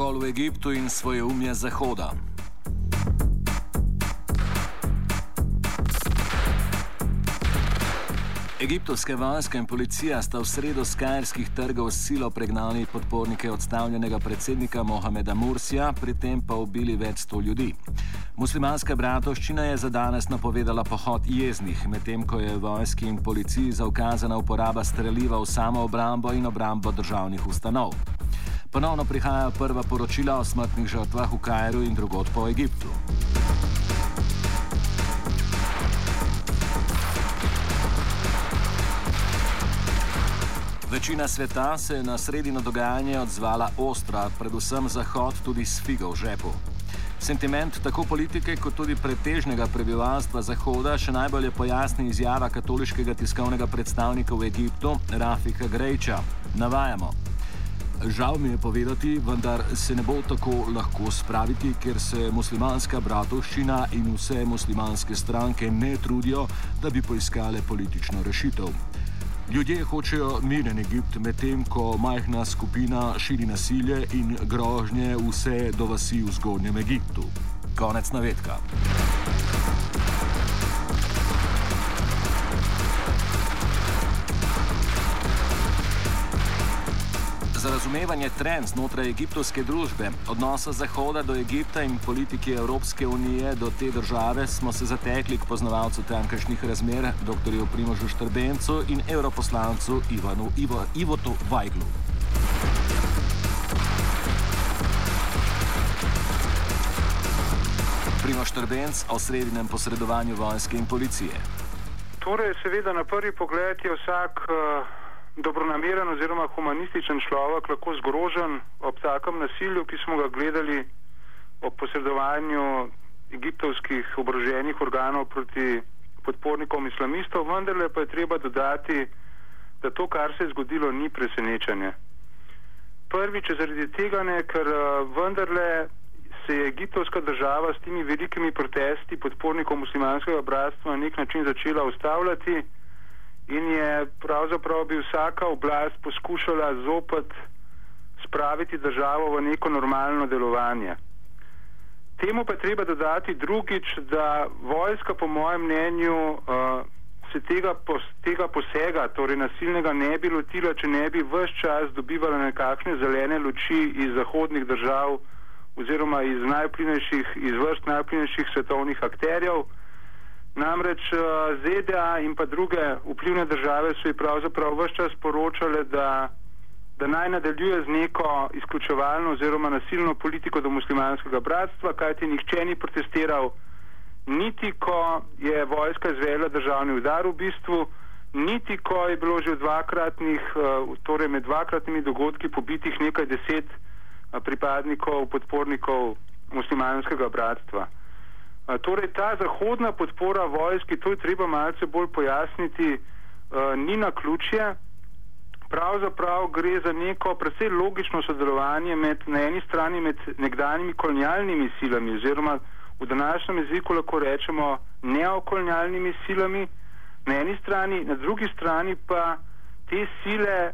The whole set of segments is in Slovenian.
Pokol v Egiptu in svoje umje Zahoda. Egiptovske vojske in policija sta v sredo z kajerskih trgov s silo pregnali podpornike odstavljenega predsednika Mohameda Mursija, pri tem pa ubili več sto ljudi. Muslimanska bratovščina je za danes napovedala pohod jeznih, medtem ko je vojski in policiji zaukazana uporaba streljiva v samo obrambo in obrambo državnih ustanov. Ponovno prihajajo prva poročila o smrtnih žrtvah v Kajru in drugod po Egiptu. Večina sveta se je na sredino dogajanje odzvala ostra, predvsem Zahod tudi s figo v žepu. Sentiment tako politike kot tudi pretežnega prebivalstva Zahoda še najbolje pojasni izjava katoliškega tiskovnega predstavnika v Egiptu, Rafika Grejča. Navajamo. Žal mi je povedati, vendar se ne bo tako lahko spraviti, ker se muslimanska bratovščina in vse muslimanske stranke ne trudijo, da bi poiskale politično rešitev. Ljudje hočejo miren Egipt, medtem ko majhna skupina širi nasilje in grožnje vse do vasi v zgodnjem Egiptu. Konec navedka. Razumevanje trend znotraj egiptovske družbe, odnosa Zahoda do Egipta in politike Evropske unije do te države smo se zatekli k poznavalcu tamkajšnjih razmer, dr. Primožu Štrbencu in europoslancu Ivanu Ivo, Ivotu Vajglu. Primož Štrbenc o sredinem posredovanju vojske in policije. Torej, seveda, na prvi pogled je vsak uh, dobronameren oziroma humanističen človek lahko zgrožen ob takem nasilju, ki smo ga gledali ob posredovanju egiptovskih oboroženih organov proti podpornikom islamistov, vendarle pa je treba dodati, da to, kar se je zgodilo, ni presenečenje. Prvič zaradi tega ne, ker vendarle se je egiptovska država s temi velikimi protesti podpornikov muslimanskega bratstva na nek način začela ustavljati in je pravzaprav bi vsaka oblast poskušala zopet spraviti državo v neko normalno delovanje. Temu pa treba dodati drugič, da vojska po mojem mnenju uh, se tega, pos, tega posega, torej nasilnega, ne bi lotila, če ne bi vse čas dobivala nekakšne zelene luči iz zahodnih držav oziroma iz iz vrst najplinejših svetovnih akterjev. Namreč ZDA in pa druge vplivne države so ji pravzaprav vse čas poročale, da, da naj nadaljuje z neko izključevalno oziroma nasilno politiko do muslimanskega bratstva, kajti nihče ni protestiral, niti ko je vojska izvela državni udar v bistvu, niti ko je bilo že v dvakratnih, torej med dvakratnimi dogodki pobitih nekaj deset pripadnikov, podpornikov muslimanskega bratstva. Torej, ta zahodna podpora vojski, to je treba malce bolj pojasniti, ni na ključje. Pravzaprav gre za neko precej logično sodelovanje med na eni strani med nekdanjimi kolonialnimi silami oziroma v današnjem jeziku lahko rečemo neokolonialnimi silami na eni strani, na drugi strani pa te sile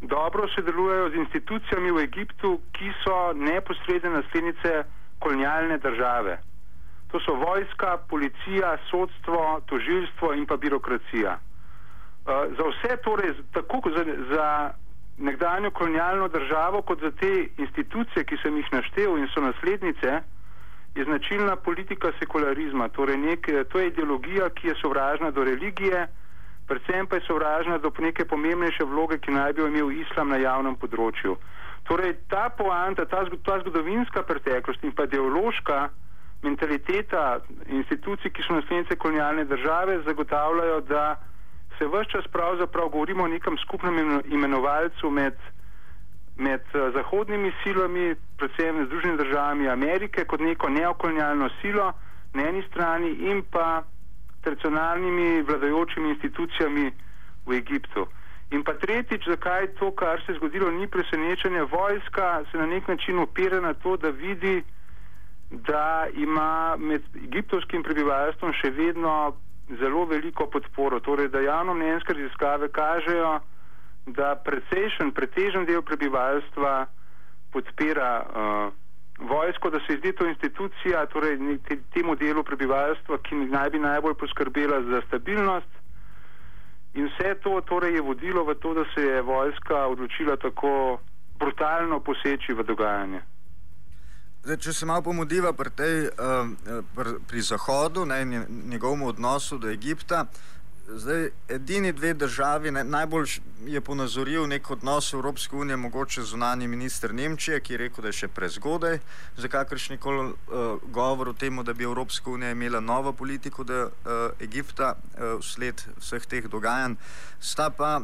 dobro sodelujejo z institucijami v Egiptu, ki so neposredne naslednice kolonialne države. To so vojska, policija, sodstvo, tožilstvo in pa birokracija. Uh, za vse, torej, tako za, za nekdanjo kolonialno državo, kot za te institucije, ki sem jih naštel in so naslednice, je značilna politika sekularizma. Torej nek, to je ideologija, ki je sovražna do religije, predvsem pa je sovražna do neke pomembnejše vloge, ki naj bi jo imel islam na javnem področju. Torej ta poanta, ta, ta zgodovinska preteklost in pa ideološka mentaliteta institucij, ki so naslednice kolonialne države, zagotavljajo, da se vse čas pravzaprav govorimo o nekem skupnem imenovalcu med, med uh, zahodnimi silami, predvsem Združenimi državami Amerike, kot neko neokolonialno silo na eni strani in pa tradicionalnimi vladajočimi institucijami v Egiptu. In pa tretjič, zakaj to, kar se je zgodilo, ni presenečenje. Vojska se na nek način opira na to, da vidi, da ima med egiptovskim prebivalstvom še vedno zelo veliko podporo. Torej, da javno mnenjske raziskave kažejo, da precejšen, pretežen del prebivalstva podpira uh, vojsko, da se zdi to institucija, torej te, temu delu prebivalstva, ki naj bi najbolj poskrbela za stabilnost. In vse to torej je vodilo v to, da se je vojska odločila tako brutalno poseči v dogajanje. Zdaj, če se malo pomodiva pri, tej, uh, pri, pri Zahodu in njegovemu odnosu do Egipta, zdaj edini dve državi, ne, najbolj je ponazoril nek odnos Evropske unije, mogoče zunani minister Nemčije, ki je rekel, da je še prezgodaj za kakršni koli uh, govor o tem, da bi Evropska unija imela novo politiko do uh, Egipta uh, vsled vseh teh dogajanj. Sta pa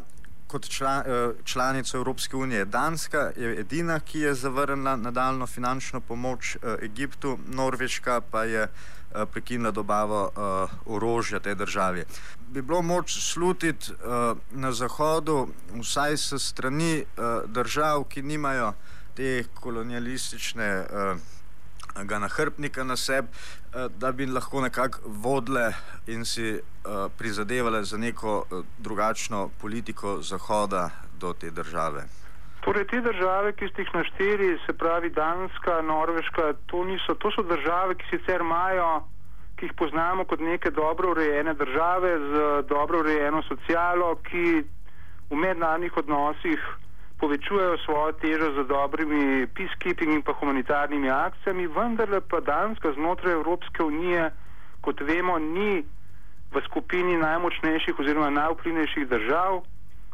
kot član, eh, članica Evropske unije Danska je edina, ki je zavrnila nadaljno finančno pomoč eh, Egiptu, Norveška pa je eh, prekinila dobavo orožja tej državi. Bi bilo moč slutiti na Zahodu, vsaj s strani držav, ki nimajo te kolonialistične ga nahrbnika na sebi, da bi lahko nekako vodile in si eh, prizadevale za neko eh, drugačno politiko Zahoda do te države. Torej, te države, ki ste jih našteli, se pravi Danska, Norveška, to, niso, to so države, ki sicer imajo, ki jih poznamo kot neke dobro urejene države z dobro urejeno socialo, ki v mednarodnih odnosih povečujejo svojo težo z dobrimi peacekeeping in pa humanitarnimi akcijami, vendarle pa Danska znotraj Evropske unije, kot vemo, ni v skupini najmočnejših oziroma najvplivnejših držav,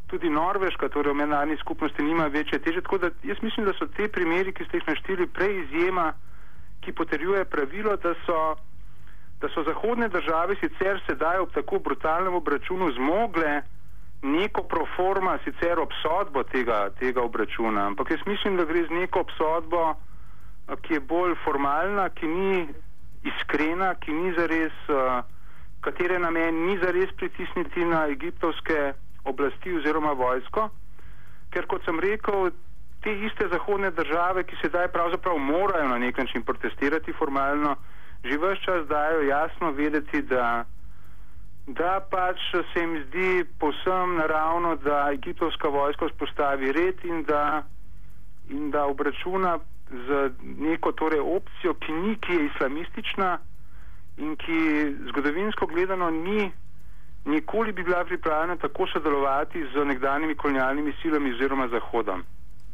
tudi Norveška, torej v mednarodni skupnosti, nima večje teže. Tako da jaz mislim, da so te primeri, ki ste jih našteli, prej izjema, ki potrjuje pravilo, da so, da so zahodne države sicer sedaj ob tako brutalnem obračunu zmogle neko proforma sicer obsodbo tega, tega obračuna, ampak jaz mislim, da gre z neko obsodbo, ki je bolj formalna, ki ni iskrena, ki ni zares, katere namen ni zares pritisniti na egiptovske oblasti oziroma vojsko, ker kot sem rekel, te iste zahodne države, ki sedaj pravzaprav morajo na nek način protestirati formalno, že vse čas dajo jasno vedeti, da da pač se jim zdi posem naravno, da egiptovska vojska vzpostavi red in da, in da obračuna z neko torej opcijo, ki ni, ki je islamistična in ki zgodovinsko gledano ni nikoli bi bila pripravljena tako sodelovati z nekdanjimi kolonialnimi silami oziroma Zahodom.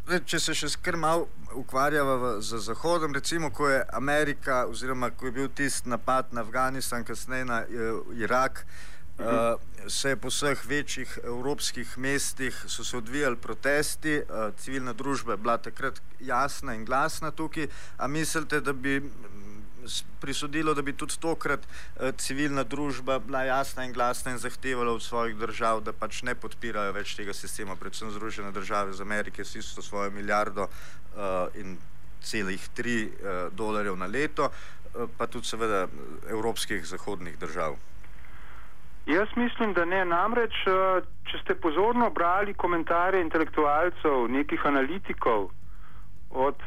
Če se še skr malo ukvarjava z Zahodom, recimo, ko je Amerika, oziroma ko je bil tisti napad na Afganistan, kasneje na uh, Irak, uh, se je po vseh večjih evropskih mestih so se odvijali protesti, uh, civilna družba je bila takrat jasna in glasna tukaj. A mislite, da bi prisodilo, da bi tudi tokrat uh, civilna družba bila jasna in glasna in zahtevala od svojih držav, da pač ne podpirajo več tega sistema, predvsem Združene države z Amerike s isto svojo milijardo uh, in celih tri uh, dolarjev na leto, pa tudi seveda evropskih zahodnih držav. Jaz mislim, da ne. Namreč, eh, če ste pozorno brali komentarje intelektualcev, nekih analitikov od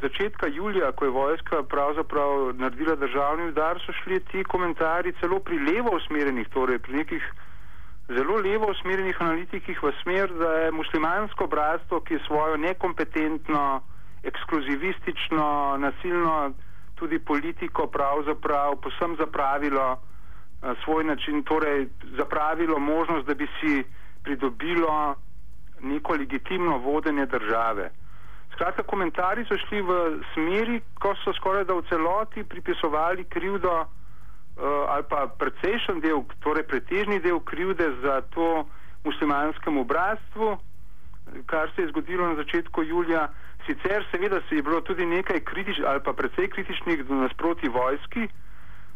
začetka julija, ko je vojska pravzaprav naredila državni udar, so šli ti komentarji celo pri levo usmerjenih, torej pri nekih zelo levo usmerjenih analitikih v smer, da je muslimansko bratstvo, ki je svojo nekompetentno, ekskluzivistično, nasilno tudi politiko pravzaprav posem zapravilo a, svoj način, torej zapravilo možnost, da bi si pridobilo neko legitimno vodenje države. Skratka, komentarji so šli v smeri, ko so skoraj da v celoti pripisovali krivdo uh, ali pa precejšen del, torej pretežni del krivde za to muslimanskemu bratstvu, kar se je zgodilo na začetku julija. Sicer seveda se je bilo tudi nekaj kritičnih ali pa precej kritičnih nasproti vojski,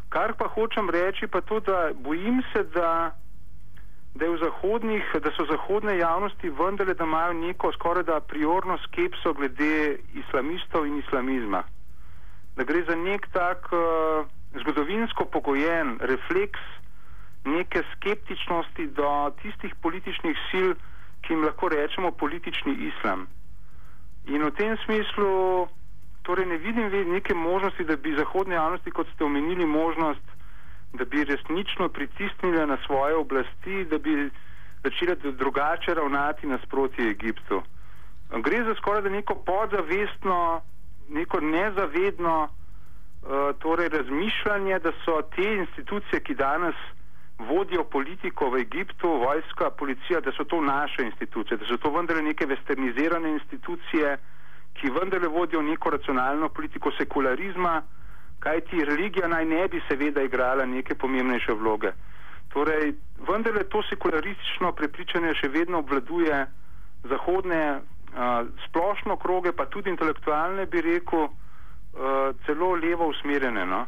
kar pa hočem reči pa to, da bojim se, da da, zahodnih, da so zahodne javnosti vendarle, da imajo neko skoraj da priorno skepso glede islamistov in islamizma. Da gre za nek tak uh, zgodovinsko pogojen refleks neke skeptičnosti do tistih političnih sil, ki jim lahko rečemo politični islam. In v tem smislu torej ne vidim neke možnosti, da bi zahodne javnosti, kot ste omenili, možnost da bi resnično pritisnili na svoje oblasti, da bi začeli drugače ravnati nasproti Egiptu. Gre za skoraj da neko podzavestno, neko nezavedno uh, torej razmišljanje, da so te institucije, ki danes vodijo politiko v Egiptu, vojska, policija, da so to naše institucije, da so to vendarle neke westernizirane institucije, ki vendarle vodijo neko racionalno politiko sekularizma, kaj ti religija naj ne bi seveda igrala neke pomembnejše vloge. Torej, vendarle to sekularistično prepričanje še vedno obvladuje zahodne a, splošno kroge, pa tudi intelektualne, bi rekel, a, celo levo usmerjene. No?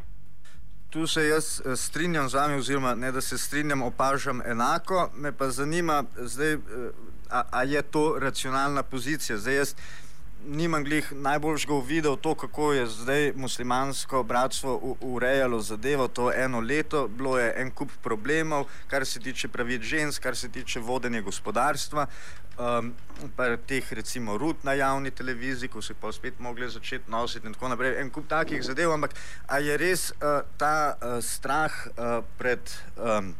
Tu se jaz e, strinjam z vami, oziroma ne da se strinjam, opažam enako. Me pa zanima, zdaj, e, a, a je to racionalna pozicija. Zdaj, jaz nimam glih najboljšega videl to, kako je zdaj muslimansko bratstvo urejalo zadevo to eno leto. Bilo je en kup problemov, kar se tiče pravic žensk, kar se tiče vodenja gospodarstva, um, pa teh recimo rut na javni televiziji, ko se pa spet mogli začeti nositi in tako naprej. En kup takih zadev, ampak a je res uh, ta uh, strah uh, pred um,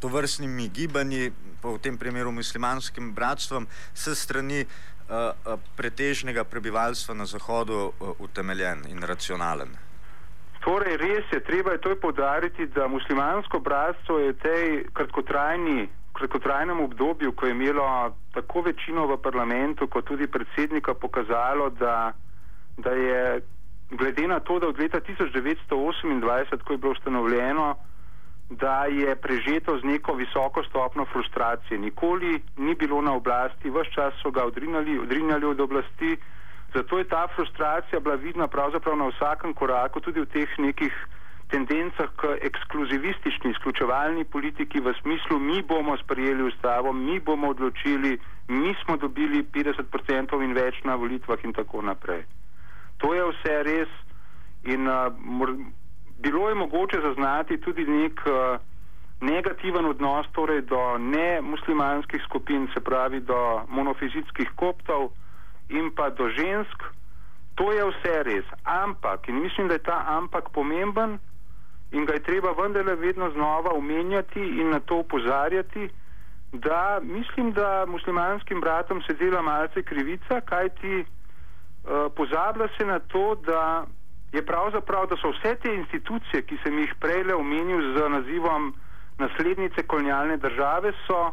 to vrstnimi gibanji, pa v tem primeru muslimanskim bratstvom, s strani pretežnega prebivalstva na Zahodu uh, utemeljen in racionalen. Torej, res je, treba je to podariti, da muslimansko bratstvo je v tej kratkotrajni, kratkotrajnem obdobju, ko je imelo tako večino v parlamentu, kot tudi predsednika, pokazalo, da, da je glede na to, da od leta 1928, ko je bilo ustanovljeno, da je prežeto z neko visoko stopno frustracije. Nikoli ni bilo na oblasti, vse čas so ga odrinjali, odrinjali od oblasti, zato je ta frustracija bila vidna pravzaprav na vsakem koraku, tudi v teh nekih tendencah k ekskluzivistični, izključevalni politiki v smislu mi bomo sprejeli ustavo, mi bomo odločili, mi smo dobili 50% in več na volitvah in tako naprej. To je vse res in uh, bilo je mogoče zaznati tudi nek uh, negativen odnos torej do nemuslimanskih skupin, se pravi do monofizitskih koptov in pa do žensk. To je vse res. Ampak, in mislim, da je ta ampak pomemben in ga je treba vendarle vedno znova umenjati in na to upozarjati, da mislim, da muslimanskim bratom se dela malce krivica, kajti uh, pozablja se na to, da je pravzaprav, da so vse te institucije, ki sem jih prej omenil z nazivom naslednice kolonialne države, so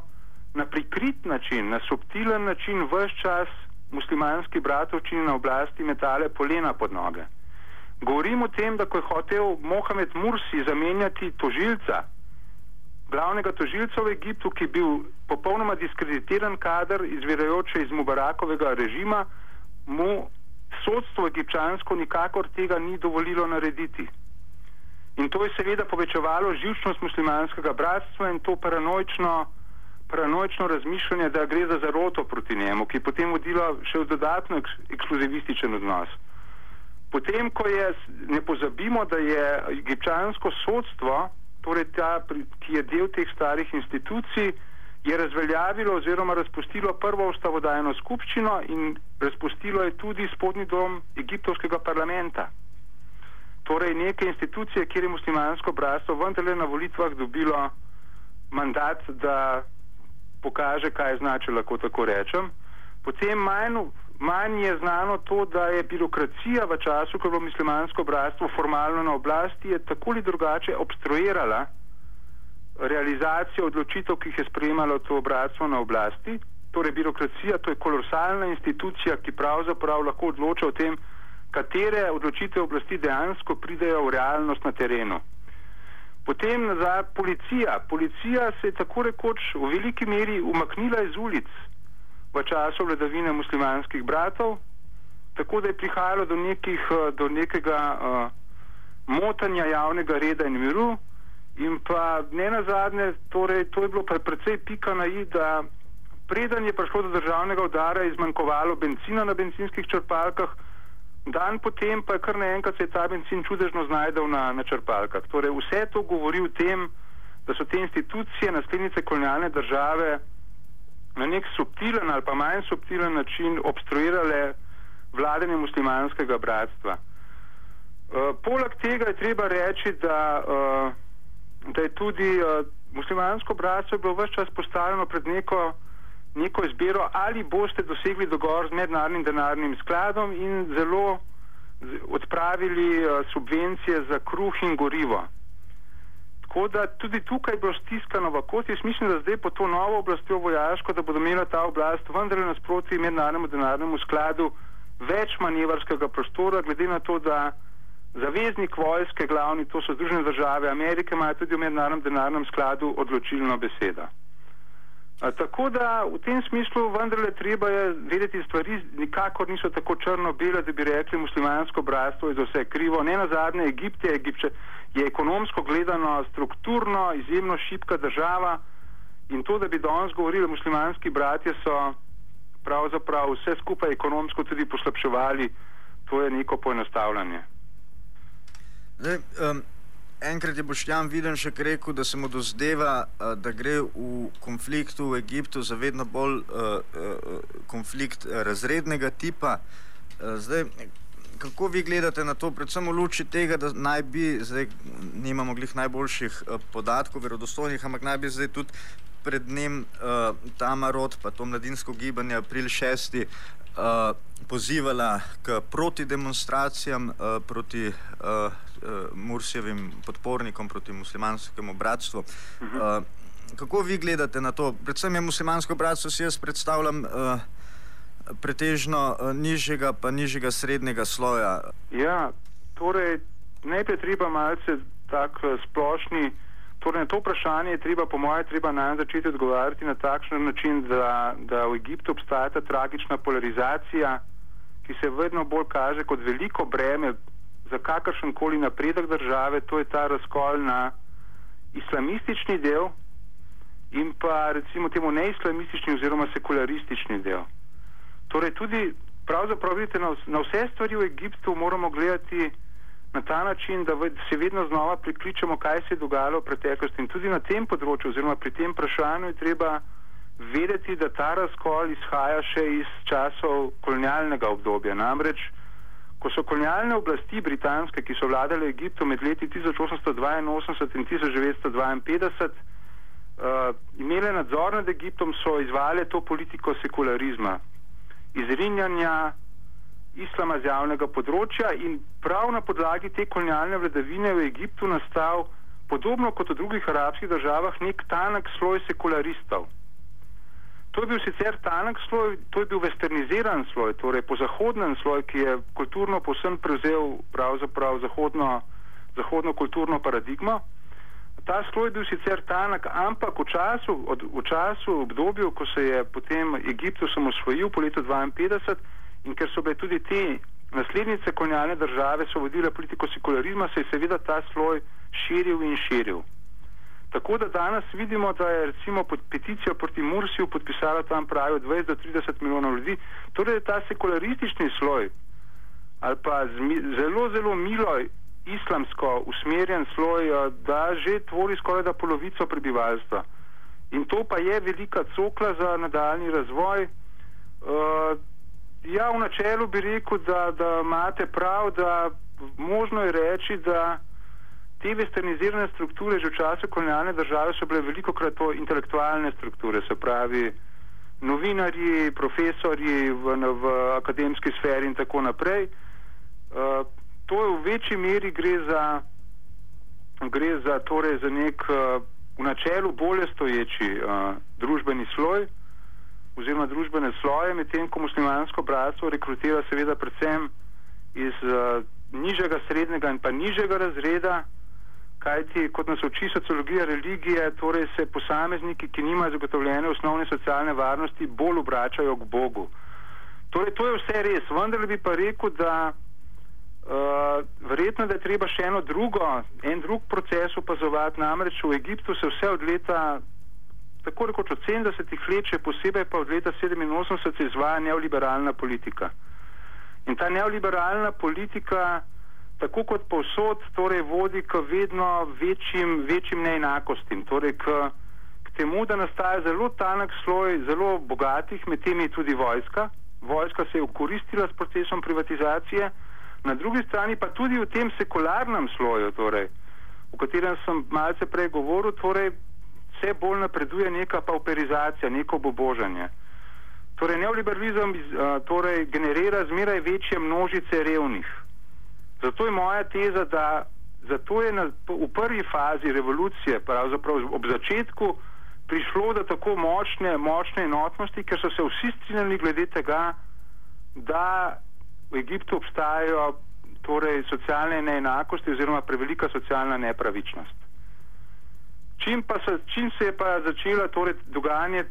na prikrit način, na subtilen način vse čas muslimanski bratovčini na oblasti metale polena pod noge. Govorim o tem, da ko je hotel Mohamed Mursi zamenjati tožilca, glavnega tožilca v Egiptu, ki je bil popolnoma diskreditiran kader, izvirajoče iz Mubarakovega režima, mu sodstvo egipčansko nikakor tega ni dovolilo narediti. In to je seveda povečevalo živčnost muslimanskega bratstva in to paranoično, paranoično razmišljanje, da gre za zaroto proti njemu, ki je potem vodilo še v dodatno ekskluzivističen odnos. Potem, ko je, ne pozabimo, da je egipčansko sodstvo, torej ta, ki je del teh starih institucij, je razveljavilo oziroma razpustilo prvo ustavodajno skupščino in razpustilo je tudi spodnji dom egiptovskega parlamenta. Torej neke institucije, kjer je muslimansko bratstvo vendarle na volitvah dobilo mandat, da pokaže, kaj je značilo, lahko tako rečem. Potem manj, manj je znano to, da je birokracija v času, ko je bilo muslimansko bratstvo formalno na oblasti, je tako ali drugače obstruirala realizacijo odločitev, ki jih je sprejemalo to bratstvo na oblasti. Torej, birokracija, to je kolosalna institucija, ki pravzaprav lahko odloča o tem, katere odločitve oblasti dejansko pridejo v realnost na terenu. Potem za policija. Policija se je tako rekoč v veliki meri umaknila iz ulic v času vladavine muslimanskih bratov, tako da je prihajalo do, nekih, do nekega uh, motanja javnega reda in miru. In pa ne na zadnje, torej, to je bilo pa precej pika na i, da preden je prišlo do državnega udara, je izmanjkovalo benzina na benzinskih črpalkah, dan potem pa je kar naenkrat se je ta benzin čudežno znajdel na, na črpalkah. Torej, vse to govori o tem, da so te institucije, naslednice kolonialne države, na nek subtilen ali pa manj subtilen način obstruirale vladanje muslimanskega bratstva. Uh, poleg tega je treba reči, da uh, da je tudi uh, muslimansko bratstvo bilo vse čas postavljeno pred neko, neko izbiro, ali boste dosegli dogovor z mednarodnim denarnim skladom in zelo odpravili uh, subvencije za kruh in gorivo. Tako da tudi tukaj je bilo stiskano v kosti. Jaz mislim, da zdaj po to novo oblastjo vojaško, da bodo imela ta oblast vendarle nasproti mednarodnemu denarnemu skladu več manevrskega prostora, glede na to, da zaveznik vojske, glavni, to so Združene države Amerike, imajo tudi v mednarodnem denarnem skladu odločilno besedo. A, tako da v tem smislu vendarle treba je vedeti stvari, nikakor niso tako črno-bele, da bi rekli muslimansko bratstvo je za vse krivo. Ne na zadnje, Egipt je, Egipče, je ekonomsko gledano strukturno izjemno šipka država in to, da bi danes govorili muslimanski bratje, so pravzaprav vse skupaj ekonomsko tudi poslabševali, to je neko poenostavljanje. Zdaj, um, enkrat je Boštjan Videnšek rekel, da se mu dozdeva, uh, da gre v konfliktu v Egiptu za vedno bolj uh, uh, konflikt razrednega tipa. Uh, zdaj, kako vi gledate na to, predvsem v luči tega, da naj bi, zdaj nimamo glih najboljših uh, podatkov, verodostojnih, ampak naj bi zdaj tudi pred dnem uh, Tamarot, pa to mladinsko gibanje, april 6. Uh, pozivala k protidemonstracijam uh, proti uh, uh, Mursijevim podpornikom, proti muslimanskemu bratstvu. Uh, kako vi gledate na to? Predvsem je muslimansko bratstvo, si jaz predstavljam, uh, pretežno uh, nižjega, pa nižjega srednjega sloja. Ja, torej najprej treba malce tak splošni. Torej, na to vprašanje je treba, po mojem, treba naj začeti odgovarjati na takšen način, da, da v Egiptu obstaja ta tragična polarizacija, ki se vedno bolj kaže kot veliko breme za kakršen koli napredek države, to je ta razkol na islamistični del in pa recimo temu neislamistični oziroma sekularistični del. Torej tudi pravzaprav vidite, na, na vse stvari v Egiptu moramo gledati na ta način, da se vedno znova prikličemo, kaj se je dogajalo v preteklosti in tudi na tem področju oziroma pri tem vprašanju je treba vedeti, da ta razkol izhaja še iz časov kolonialnega obdobja. Namreč Ko so kolonialne oblasti britanske, ki so vladale Egiptu med leti 1882 in 1952, uh, imele nadzor nad Egiptom, so izvale to politiko sekularizma, izrinjanja islama z javnega področja in prav na podlagi te kolonialne vladavine v Egiptu nastal, podobno kot v drugih arabskih državah, nek tanek sloj sekularistov. To je bil sicer tanek sloj, to je bil westerniziran sloj, torej pozahodnen sloj, ki je kulturno posem prevzel pravzaprav zahodno, zahodno kulturno paradigmo. Ta sloj je bil sicer tanek, ampak v času, od, v času, obdobju, ko se je potem Egipt osamosvojil po letu 52 in ker so bile tudi te naslednice kolonialne države, so vodile politiko sekularizma, se je seveda ta sloj širil in širil. Tako da danes vidimo, da je recimo pod peticijo proti Mursiju podpisalo tam pravijo 20 do 30 milijonov ljudi. Torej ta sekularistični sloj ali pa zelo, zelo milo islamsko usmerjen sloj, eh, da že tvori skoraj da polovico prebivalstva. In to pa je velika cokla za nadaljni razvoj. V načelu bi rekel, da, da imate prav, da možno je reči, da te westernizirane strukture že v času kolonialne države so bile veliko krat to intelektualne strukture, se pravi novinarji, profesori v, v akademski sferi in tako naprej. Uh, to je v večji meri gre za, gre za, torej za nek uh, v načelu bolje stoječi uh, družbeni sloj oziroma družbene sloje, medtem ko muslimansko bratstvo rekrutira seveda predvsem iz uh, nižjega, srednjega in pa nižjega razreda, kajti kot nas uči sociologija religije, torej se posamezniki, ki nimajo zagotovljene osnovne socialne varnosti, bolj obračajo k Bogu. Torej, to je vse res, vendar bi pa rekel, da uh, verjetno, da je treba še eno drugo, en drug proces opazovati, namreč v Egiptu se vse od leta, tako rekoč od 70-ih let, še posebej pa od leta 87 izvaja neoliberalna politika. In ta neoliberalna politika, tako kot povsod, torej vodi k vedno večjim, večjim neenakostim, torej k, k temu, da nastaja zelo tanek sloj zelo bogatih, med temi tudi vojska. Vojska se je ukoristila s procesom privatizacije, na drugi strani pa tudi v tem sekularnem sloju, torej, o katerem sem malce prej govoril, torej vse bolj napreduje neka pauperizacija, neko bobožanje. Torej, neoliberalizem torej, generira zmeraj večje množice revnih. Zato je moja teza, da zato je na, v prvi fazi revolucije, pravzaprav ob začetku, prišlo do tako močne, močne enotnosti, ker so se vsi strinjali glede tega, da v Egiptu obstajajo torej, socialne neenakosti oziroma prevelika socialna nepravičnost. Čim, se, čim se je pa začelo torej, dogajanje,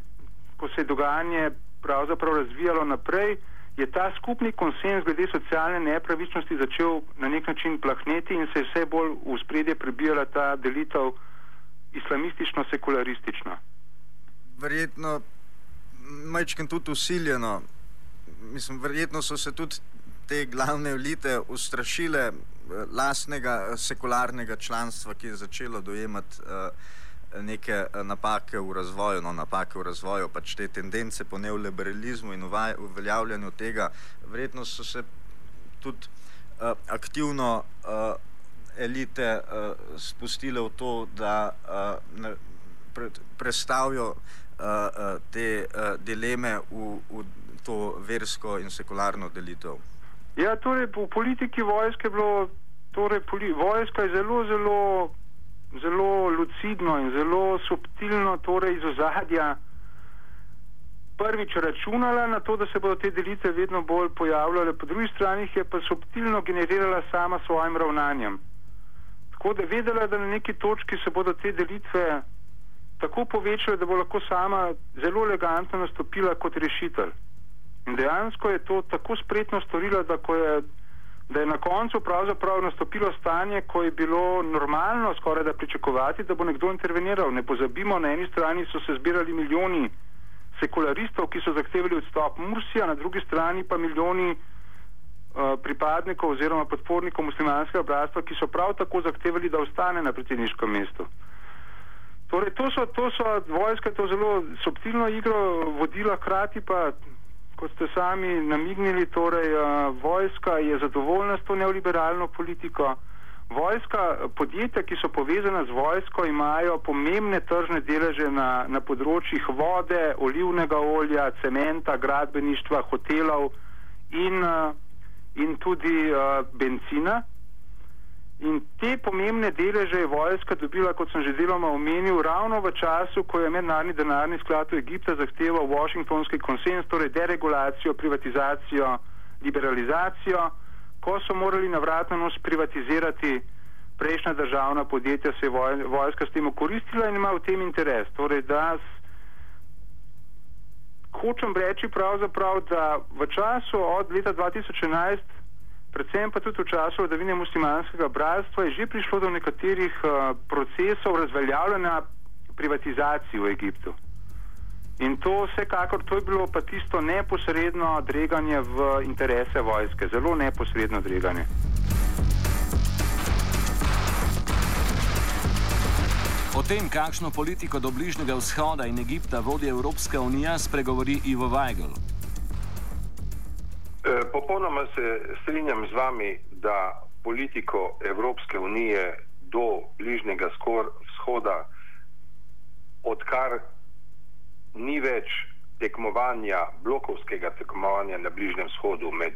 ko se je dogajanje pravzaprav razvijalo naprej, je ta skupni konsens glede socialne nepravičnosti začel na nek način plahneti in se je vse bolj v spredje prebijala ta delitev islamistično-sekularistična. Verjetno majčken tudi usiljeno. Mislim, verjetno so se tudi te glavne elite ustrašile lastnega sekularnega članstva, ki je začelo dojemati uh, neke napake v razvoju, no napake v razvoju, pač te tendence po neoliberalizmu in uveljavljanju tega, verjetno so se tudi uh, aktivno uh, elite uh, spustile v to, da uh, ne, pre, predstavijo uh, te uh, dileme v, v to versko in sekularno delitev. Ja, torej v politiki vojske je bilo, torej poli, vojska je zelo, zelo zelo lucidno in zelo subtilno, torej iz ozadja, prvič računala na to, da se bodo te delitve vedno bolj pojavljale, po drugi strani je pa subtilno generirala sama svojim ravnanjem. Tako da vedela, da na neki točki se bodo te delitve tako povečale, da bo lahko sama zelo elegantno nastopila kot rešitelj. In dejansko je to tako spretno storila, da ko je da je na koncu pravzaprav nastopilo stanje, ko je bilo normalno skoraj da pričakovati, da bo nekdo interveniral. Ne pozabimo, na eni strani so se zbirali milijoni sekularistov, ki so zahtevali odstop Mursija, na drugi strani pa milijoni uh, pripadnikov oziroma podpornikov muslimanskega bratstva, ki so prav tako zahtevali, da ostane na predsedniškem mestu. Torej, to so, to so vojska, to zelo subtilno igro vodila, hkrati pa kot ste sami namignili, torej uh, vojska je zadovoljna s to neoliberalno politiko. Vojska, podjetja, ki so povezana z vojsko, imajo pomembne tržne deleže na, na področjih vode, olivnega olja, cementa, gradbeništva, hotelov in, uh, in tudi uh, benzina. In te pomembne deleže je vojska dobila, kot sem že deloma omenil, ravno v času, ko je mednarodni denarni sklad Egipta zahteval Washingtonski konsens, torej deregulacijo, privatizacijo, liberalizacijo, ko so morali navratno nos privatizirati prejšnja državna podjetja, se je vojska s tem okoristila in ima v tem interes. Torej, da hočem reči pravzaprav, da v času od leta 2011 predvsem pa tudi v času vladavine muslimanskega bratstva je že prišlo do nekaterih uh, procesov razveljavljanja privatizacij v Egiptu. In to vsekakor, to je bilo pa tisto neposredno dreganje v interese vojske, zelo neposredno dreganje. O tem, kakšno politiko do Bližnjega vzhoda in Egipta vodi Evropska unija, spregovori Ivo Weigl. Eh, popolnoma se strinjam z vami, da politiko Evropske unije do bližnjega vzhoda, odkar ni več tekmovanja, blokovskega tekmovanja na bližnjem vzhodu med,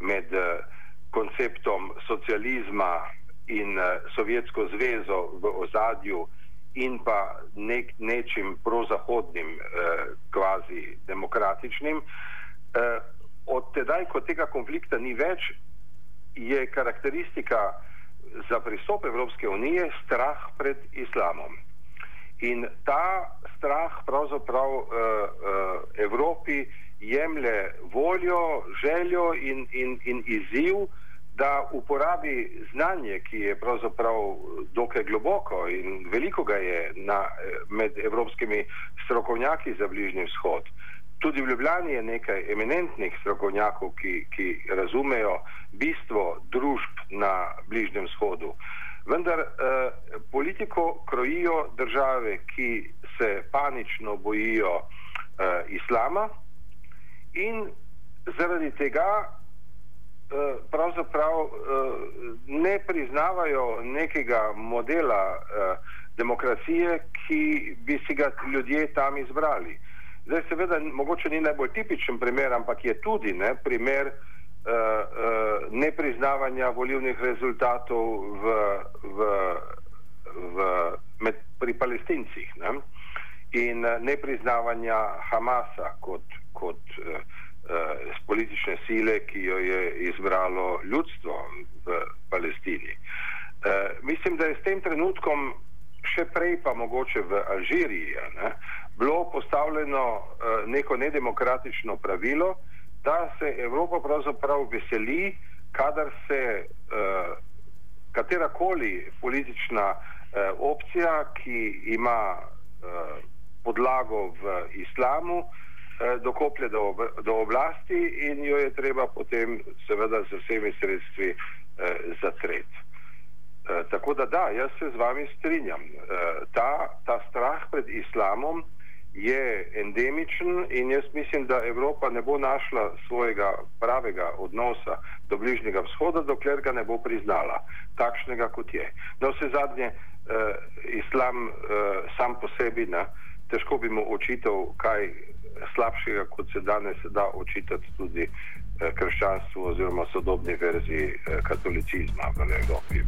med uh, konceptom socializma in uh, Sovjetsko zvezo v ozadju in pa nek, nečim prozahodnim, eh, kvazi demokratičnim. Eh, od tedaj, ko tega konflikta ni več, je karakteristika za pristop Evropske unije strah pred islamom. In ta strah pravzaprav uh, uh, Evropi jemlje voljo, željo in, in, in izziv, da uporabi znanje, ki je pravzaprav dokaj globoko in veliko ga je na, med evropskimi strokovnjaki za bližnji vzhod. Tudi v Ljubljani je nekaj eminentnih strokovnjakov, ki, ki razumejo bistvo družb na bližnjem vzhodu. Vendar eh, politiko krojijo države, ki se panično bojijo eh, islama in zaradi tega eh, pravzaprav eh, ne priznavajo nekega modela eh, demokracije, ki bi si ga ljudje tam izbrali. Zdaj, seveda, mogoče ni najbolj tipičen primer, ampak je tudi ne, primer uh, uh, nepriznavanja volivnih rezultatov v, v, v, med, pri palestincih ne, in uh, nepriznavanja Hamasa kot, kot uh, uh, politične sile, ki jo je izbralo ljudstvo v Palestini. Uh, mislim, da je s tem trenutkom še prej pa mogoče v Alžiriji ne, bilo postavljeno uh, neko nedemokratično pravilo, da se Evropa pravzaprav veseli, kadar se uh, katerakoli politična uh, opcija, ki ima podlago v islamu, dokoplje do, ob, do oblasti in jo je treba potem seveda z vsemi sredstvi uh, zatreti. Uh, tako da da, jaz se z vami strinjam. Uh, ta, ta strah pred islamom je endemičen in jaz mislim, da Evropa ne bo našla svojega pravega odnosa do bližnjega vzhoda, dokler ga ne bo priznala takšnega, kot je. Na vse zadnje, eh, islam eh, sam po sebi, ne, težko bi mu očital kaj slabšega, kot se danes da očitati tudi eh, krščanstvu oziroma sodobni verziji eh, katolicizma v Evropi.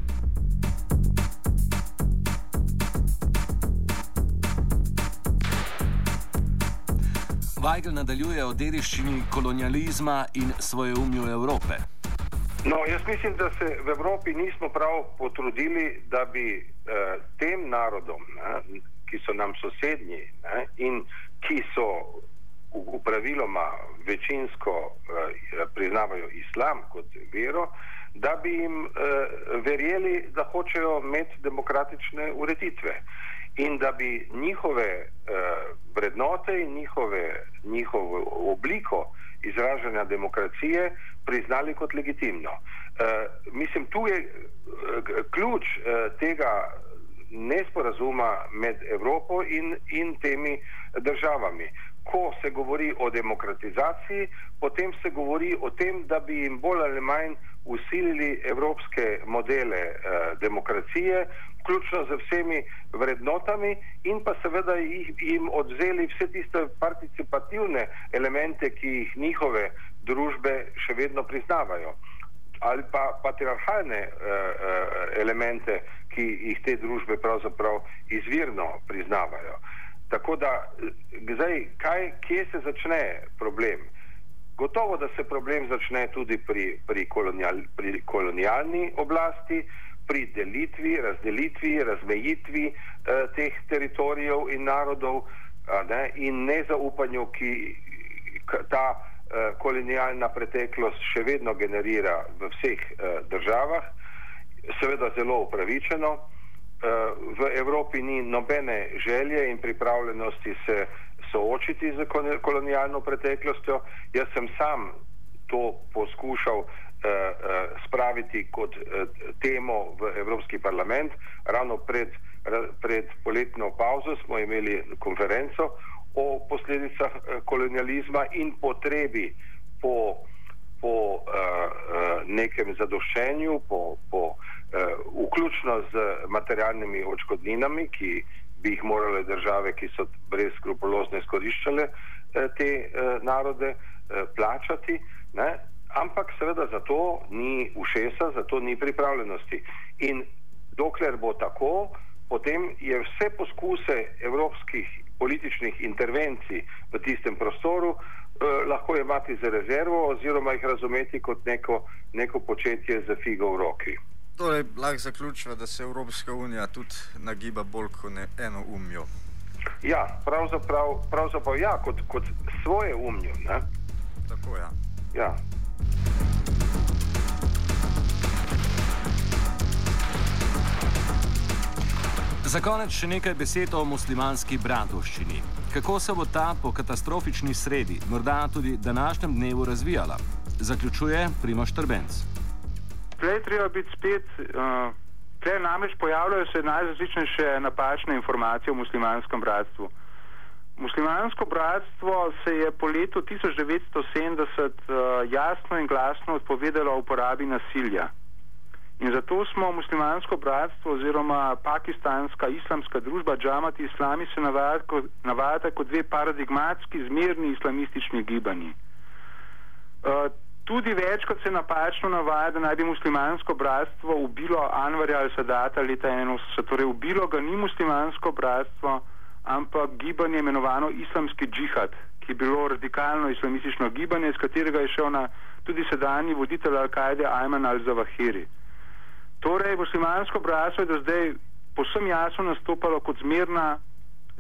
Weigl nadaljuje o dediščini kolonializma in svojeumju Evrope. No, jaz mislim, da se v Evropi nismo prav potrudili, da bi eh, tem narodom, ne, ki so nam sosednji ne, in ki so v, v praviloma večinsko eh, priznavajo islam kot vero, da bi jim eh, verjeli, da hočejo imeti demokratične ureditve in da bi njihove uh, vrednote in njihove, njihovo obliko izražanja demokracije priznali kot legitimno. Uh, mislim, tu je uh, ključ uh, tega nesporazuma med Evropo in, in temi državami. Ko se govori o demokratizaciji, potem se govori o tem, da bi jim bolj ali manj usilili evropske modele eh, demokracije, vključno z vsemi vrednotami in pa seveda jih, jim odzeli vse tiste participativne elemente, ki jih njihove družbe še vedno priznavajo. Ali pa patriarhalne uh, uh, elemente, ki jih te družbe pravzaprav izvirno priznavajo. Tako da, zdaj, kaj, kje se začne problem? Gotovo, da se problem začne tudi pri, pri, kolonial, pri kolonialni oblasti, pri delitvi, razdelitvi, razmejitvi eh, teh teritorijev in narodov ne, in nezaupanju, ki ta eh, kolonialna preteklost še vedno generira v vseh eh, državah, seveda zelo upravičeno. Eh, v Evropi ni nobene želje in pripravljenosti se soočiti z kolonialno preteklostjo. Jaz sem sam to poskušal Eh, eh, spraviti kot temo v Evropski parlament. Ravno pred, pred poletno pauzo smo imeli konferenco o posledicah kolonializma in potrebi po, po uh, nekem zadoščenju, po, po, uh, vključno z materialnimi očkodninami, ki bi jih morale države, ki so brez skrupulozne izkoriščale uh, te uh, narode, uh, plačati. Ne? ampak seveda za to ni ušesa, za to ni pripravljenosti. In dokler bo tako, potem je vse poskuse evropskih političnih intervencij v tistem prostoru eh, lahko imati za rezervo oziroma jih razumeti kot neko, neko početje za figo v roki. Torej, lahko zaključimo, da se Evropska unija tudi nagiba bolj kot eno umijo. Ja, pravzaprav, pravzaprav ja, kot, kot svoje umijo. Tako ja. ja. Za konec še nekaj besed o muslimanski bratovščini. Kako se bo ta po katastrofični sredi, morda tudi današnjem dnevu, razvijala? Zaključuje Primoš Trbenc. Tukaj treba biti spet, uh, tukaj namreč pojavljajo se najrazličnejše napačne informacije o muslimanskem bratstvu. Muslimansko bratstvo se je po letu 1970 uh, jasno in glasno odpovedalo uporabi nasilja. In zato smo muslimansko bratstvo oziroma pakistanska islamska družba Džamati Islami se navajata kot dve paradigmatski zmerni islamistični gibanji. Uh, tudi večkrat se napačno navaja, da naj bi muslimansko bratstvo ubilo Anvarja al-Sadata leta 81, torej ubilo ga ni muslimansko bratstvo, ampak gibanje imenovano islamski džihad, ki je bilo radikalno islamistično gibanje, iz katerega je šel na tudi sedanji voditelj Al-Kaide Ayman al-Zawahiri. Torej, muslimansko bratstvo je do zdaj posem jasno nastopalo kot zmerna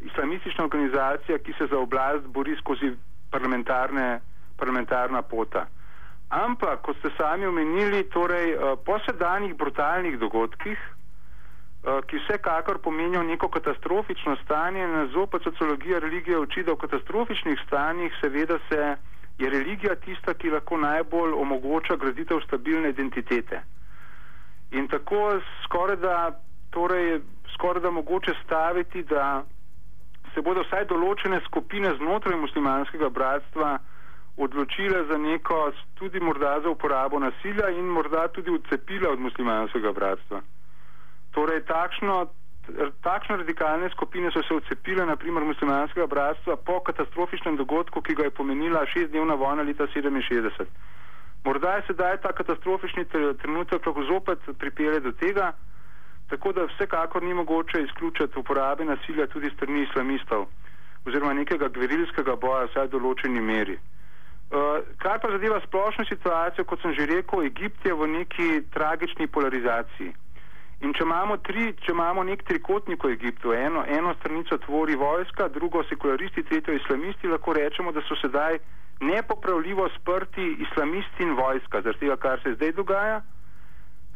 islamistična organizacija, ki se za oblast bori skozi parlamentarna pota. Ampak, kot ste sami omenili, torej, po sedanjih brutalnih dogodkih, ki vsekakor pomenijo neko katastrofično stanje, nas zopet sociologija religije uči, da v katastrofičnih stanjih seveda se je religija tista, ki lahko najbolj omogoča graditev stabilne identitete. In tako skoraj da, torej, skoraj da mogoče staviti, da se bodo vsaj določene skupine znotraj muslimanskega bratstva odločile za neko, tudi morda za uporabo nasilja in morda tudi odcepile od muslimanskega bratstva. Torej, takšno, takšne radikalne skupine so se odcepile, naprimer, muslimanskega bratstva po katastrofičnem dogodku, ki ga je pomenila šestdnevna vojna leta 67. Morda je sedaj ta katastrofični trenutek lahko zopet pripelje do tega, tako da vsekakor ni mogoče izključiti uporabe nasilja tudi strani islamistov oziroma nekega gverilskega boja, vsaj v določeni meri. Uh, kar pa zadeva splošno situacijo, kot sem že rekel, Egipt je v neki tragični polarizaciji. In če imamo, tri, če imamo nek trikotnik v Egiptu, eno, eno stranico tvori vojska, drugo sekularisti, tretjo islamisti, lahko rečemo, da so sedaj nepopravljivo sprti islamisti in vojska, zaradi tega, kar se zdaj dogaja.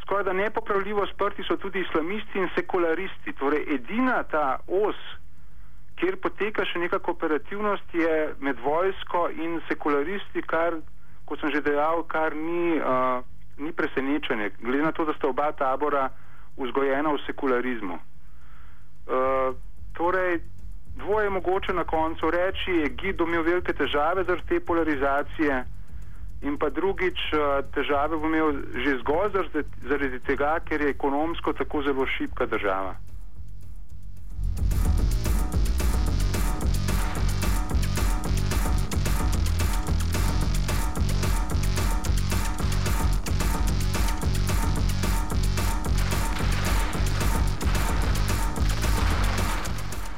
Skoraj da nepopravljivo sprti so tudi islamisti in sekularisti. Torej, edina ta os, kjer poteka še neka kooperativnost, je med vojsko in sekularisti, kar, kot sem že dejal, kar ni, uh, ni presenečenje, glede na to, da sta oba tabora vzgojena v sekularizmu. Uh, torej, dvoje je mogoče na koncu reči, Egip bo imel velike težave zaradi te polarizacije in pa drugič težave bo imel že zgolj zaradi tega, ker je ekonomsko tako zelo šipka država.